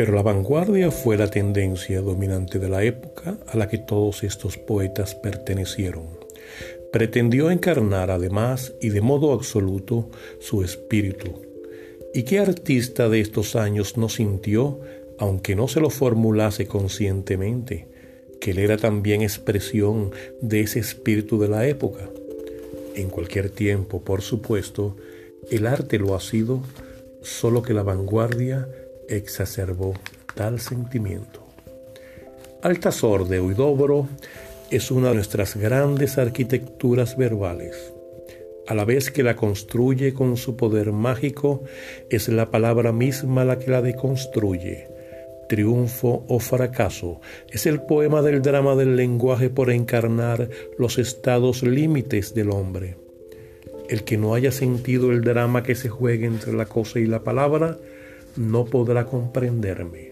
Pero la vanguardia fue la tendencia dominante de la época a la que todos estos poetas pertenecieron. Pretendió encarnar además y de modo absoluto su espíritu. ¿Y qué artista de estos años no sintió, aunque no se lo formulase conscientemente, que él era también expresión de ese espíritu de la época? En cualquier tiempo, por supuesto, el arte lo ha sido, solo que la vanguardia exacerbó tal sentimiento. Altazor de Huidobro es una de nuestras grandes arquitecturas verbales. A la vez que la construye con su poder mágico, es la palabra misma la que la deconstruye. Triunfo o fracaso es el poema del drama del lenguaje por encarnar los estados límites del hombre. El que no haya sentido el drama que se juega entre la cosa y la palabra, no podrá comprenderme.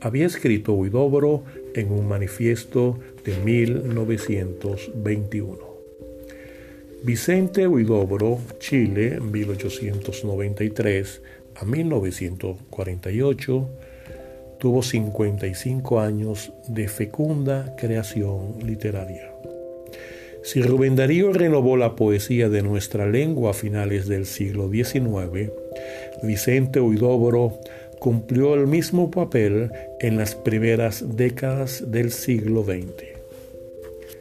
Había escrito Huidobro en un manifiesto de 1921. Vicente Huidobro, Chile, 1893 a 1948, tuvo 55 años de fecunda creación literaria. Si Rubén Darío renovó la poesía de nuestra lengua a finales del siglo XIX, Vicente Huidobro cumplió el mismo papel en las primeras décadas del siglo XX.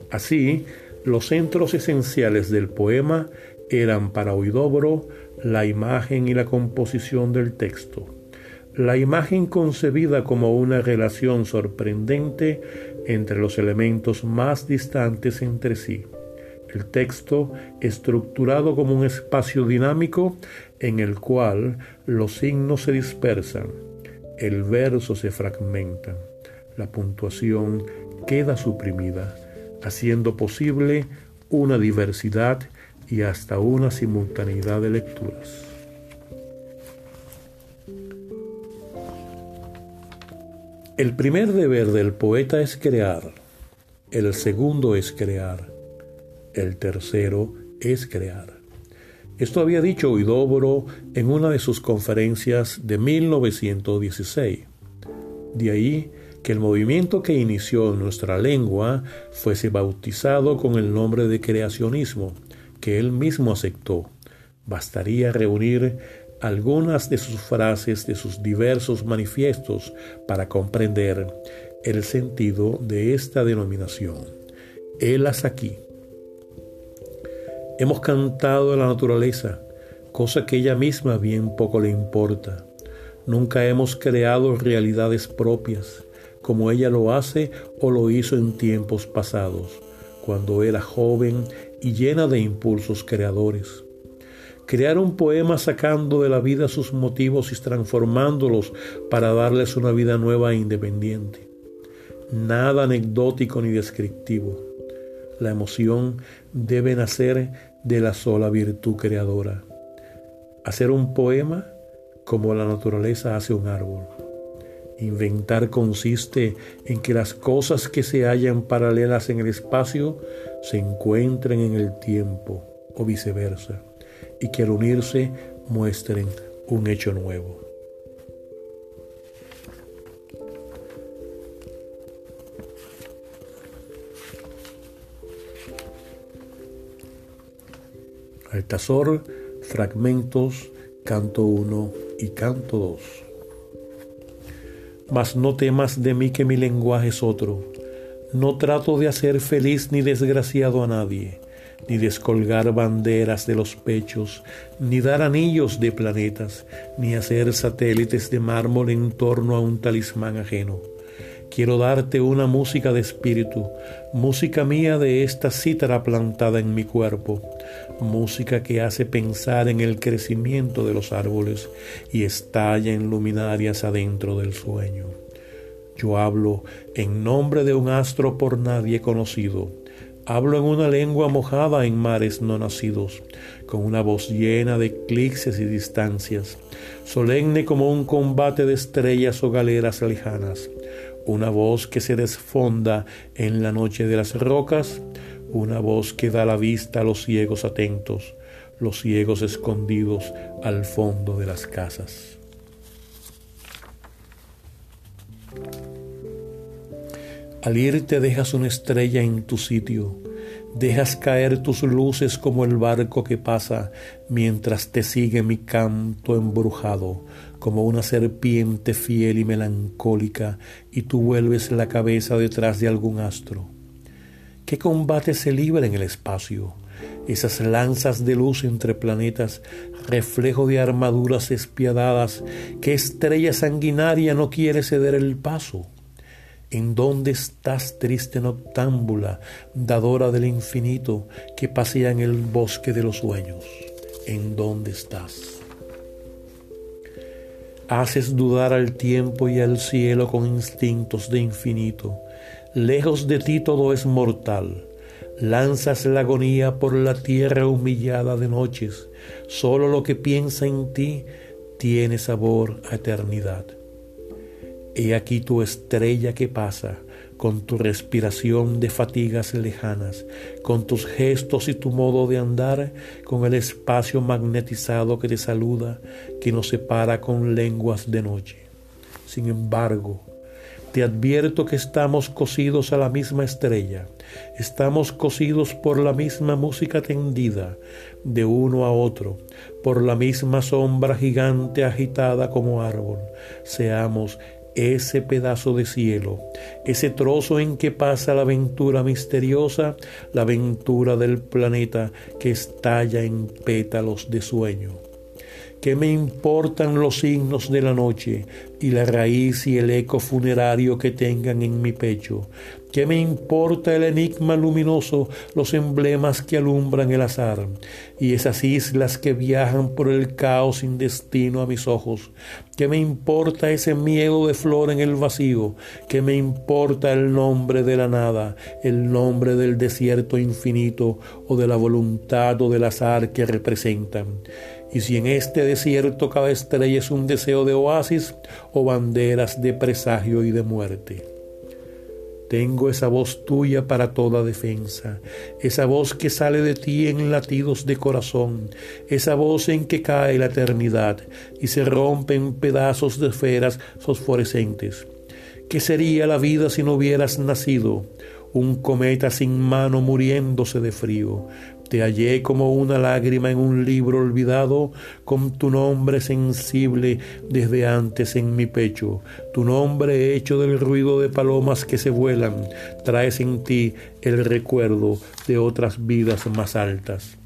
Así, los centros esenciales del poema eran para Huidobro la imagen y la composición del texto. La imagen concebida como una relación sorprendente entre los elementos más distantes entre sí. El texto estructurado como un espacio dinámico en el cual los signos se dispersan, el verso se fragmenta, la puntuación queda suprimida, haciendo posible una diversidad y hasta una simultaneidad de lecturas. El primer deber del poeta es crear, el segundo es crear, el tercero es crear. Esto había dicho Huidobro en una de sus conferencias de 1916. De ahí que el movimiento que inició en nuestra lengua fuese bautizado con el nombre de creacionismo, que él mismo aceptó. Bastaría reunir algunas de sus frases de sus diversos manifiestos para comprender el sentido de esta denominación. Helas aquí. Hemos cantado a la naturaleza, cosa que ella misma bien poco le importa. Nunca hemos creado realidades propias, como ella lo hace o lo hizo en tiempos pasados, cuando era joven y llena de impulsos creadores. Crear un poema sacando de la vida sus motivos y transformándolos para darles una vida nueva e independiente. Nada anecdótico ni descriptivo la emoción debe nacer de la sola virtud creadora. Hacer un poema como la naturaleza hace un árbol. Inventar consiste en que las cosas que se hallan paralelas en el espacio se encuentren en el tiempo o viceversa, y que al unirse muestren un hecho nuevo. Altazor, fragmentos, canto 1 y canto 2. Mas no temas de mí que mi lenguaje es otro. No trato de hacer feliz ni desgraciado a nadie, ni descolgar banderas de los pechos, ni dar anillos de planetas, ni hacer satélites de mármol en torno a un talismán ajeno Quiero darte una música de espíritu, música mía de esta cítara plantada en mi cuerpo, música que hace pensar en el crecimiento de los árboles y estalla en luminarias adentro del sueño. Yo hablo en nombre de un astro por nadie conocido. Hablo en una lengua mojada en mares no nacidos, con una voz llena de eclipses y distancias, solemne como un combate de estrellas o galeras lejanas una voz que se desfonda en la noche de las rocas, una voz que da la vista a los ciegos atentos, los ciegos escondidos al fondo de las casas. Al irte dejas una estrella en tu sitio, dejas caer tus luces como el barco que pasa mientras te sigue mi canto embrujado, como una serpiente fiel y melancólica, y tú vuelves la cabeza detrás de algún astro. ¿Qué combate se libra en el espacio? Esas lanzas de luz entre planetas, reflejo de armaduras espiadadas, ¿qué estrella sanguinaria no quiere ceder el paso? ¿En dónde estás, triste noctámbula, dadora del infinito, que pasea en el bosque de los sueños? ¿En dónde estás? Haces dudar al tiempo y al cielo con instintos de infinito. Lejos de ti todo es mortal. Lanzas la agonía por la tierra humillada de noches. Solo lo que piensa en ti tiene sabor a eternidad. He aquí tu estrella que pasa, con tu respiración de fatigas lejanas, con tus gestos y tu modo de andar, con el espacio magnetizado que te saluda, que nos separa con lenguas de noche. Sin embargo, te advierto que estamos cosidos a la misma estrella, estamos cosidos por la misma música tendida, de uno a otro, por la misma sombra gigante agitada como árbol. Seamos ese pedazo de cielo, ese trozo en que pasa la aventura misteriosa, la aventura del planeta que estalla en pétalos de sueño. ¿Qué me importan los signos de la noche y la raíz y el eco funerario que tengan en mi pecho? ¿Qué me importa el enigma luminoso, los emblemas que alumbran el azar y esas islas que viajan por el caos sin destino a mis ojos? ¿Qué me importa ese miedo de flor en el vacío? ¿Qué me importa el nombre de la nada, el nombre del desierto infinito o de la voluntad o del azar que representan? Y si en este desierto cada estrella es un deseo de oasis o banderas de presagio y de muerte. Tengo esa voz tuya para toda defensa, esa voz que sale de ti en latidos de corazón, esa voz en que cae la eternidad y se rompe en pedazos de esferas fosforescentes. ¿Qué sería la vida si no hubieras nacido? Un cometa sin mano muriéndose de frío, te hallé como una lágrima en un libro olvidado, con tu nombre sensible desde antes en mi pecho. Tu nombre hecho del ruido de palomas que se vuelan, traes en ti el recuerdo de otras vidas más altas.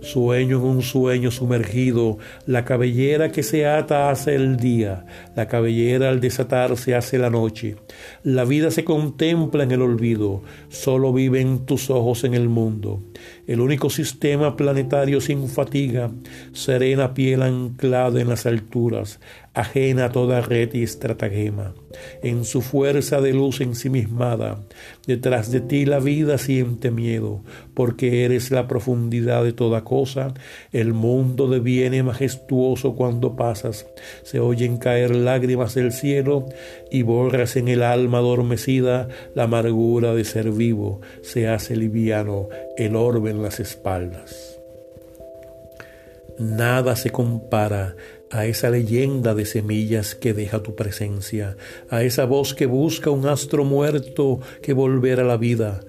Sueño en un sueño sumergido, la cabellera que se ata hace el día, la cabellera al desatarse hace la noche. La vida se contempla en el olvido, solo viven tus ojos en el mundo. El único sistema planetario sin fatiga, serena piel anclada en las alturas, ajena a toda red y estratagema, en su fuerza de luz ensimismada. Detrás de ti la vida siente miedo, porque eres la profundidad de toda cosa. El mundo deviene majestuoso cuando pasas. Se oyen caer lágrimas del cielo y borras en el alma adormecida la amargura de ser vivo. Se hace liviano el orbe en las espaldas. Nada se compara a esa leyenda de semillas que deja tu presencia, a esa voz que busca un astro muerto que volver a la vida,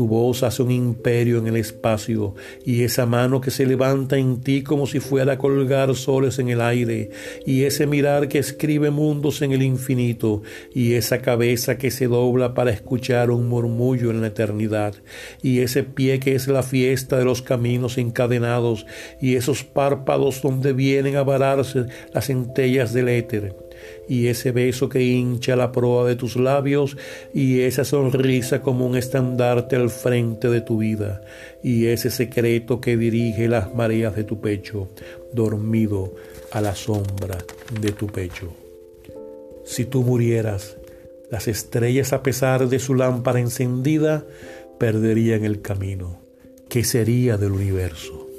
tu voz hace un imperio en el espacio y esa mano que se levanta en ti como si fuera a colgar soles en el aire y ese mirar que escribe mundos en el infinito y esa cabeza que se dobla para escuchar un murmullo en la eternidad y ese pie que es la fiesta de los caminos encadenados y esos párpados donde vienen a vararse las centellas del éter y ese beso que hincha la proa de tus labios y esa sonrisa como un estandarte al frente de tu vida y ese secreto que dirige las mareas de tu pecho, dormido a la sombra de tu pecho. Si tú murieras, las estrellas a pesar de su lámpara encendida perderían el camino. ¿Qué sería del universo?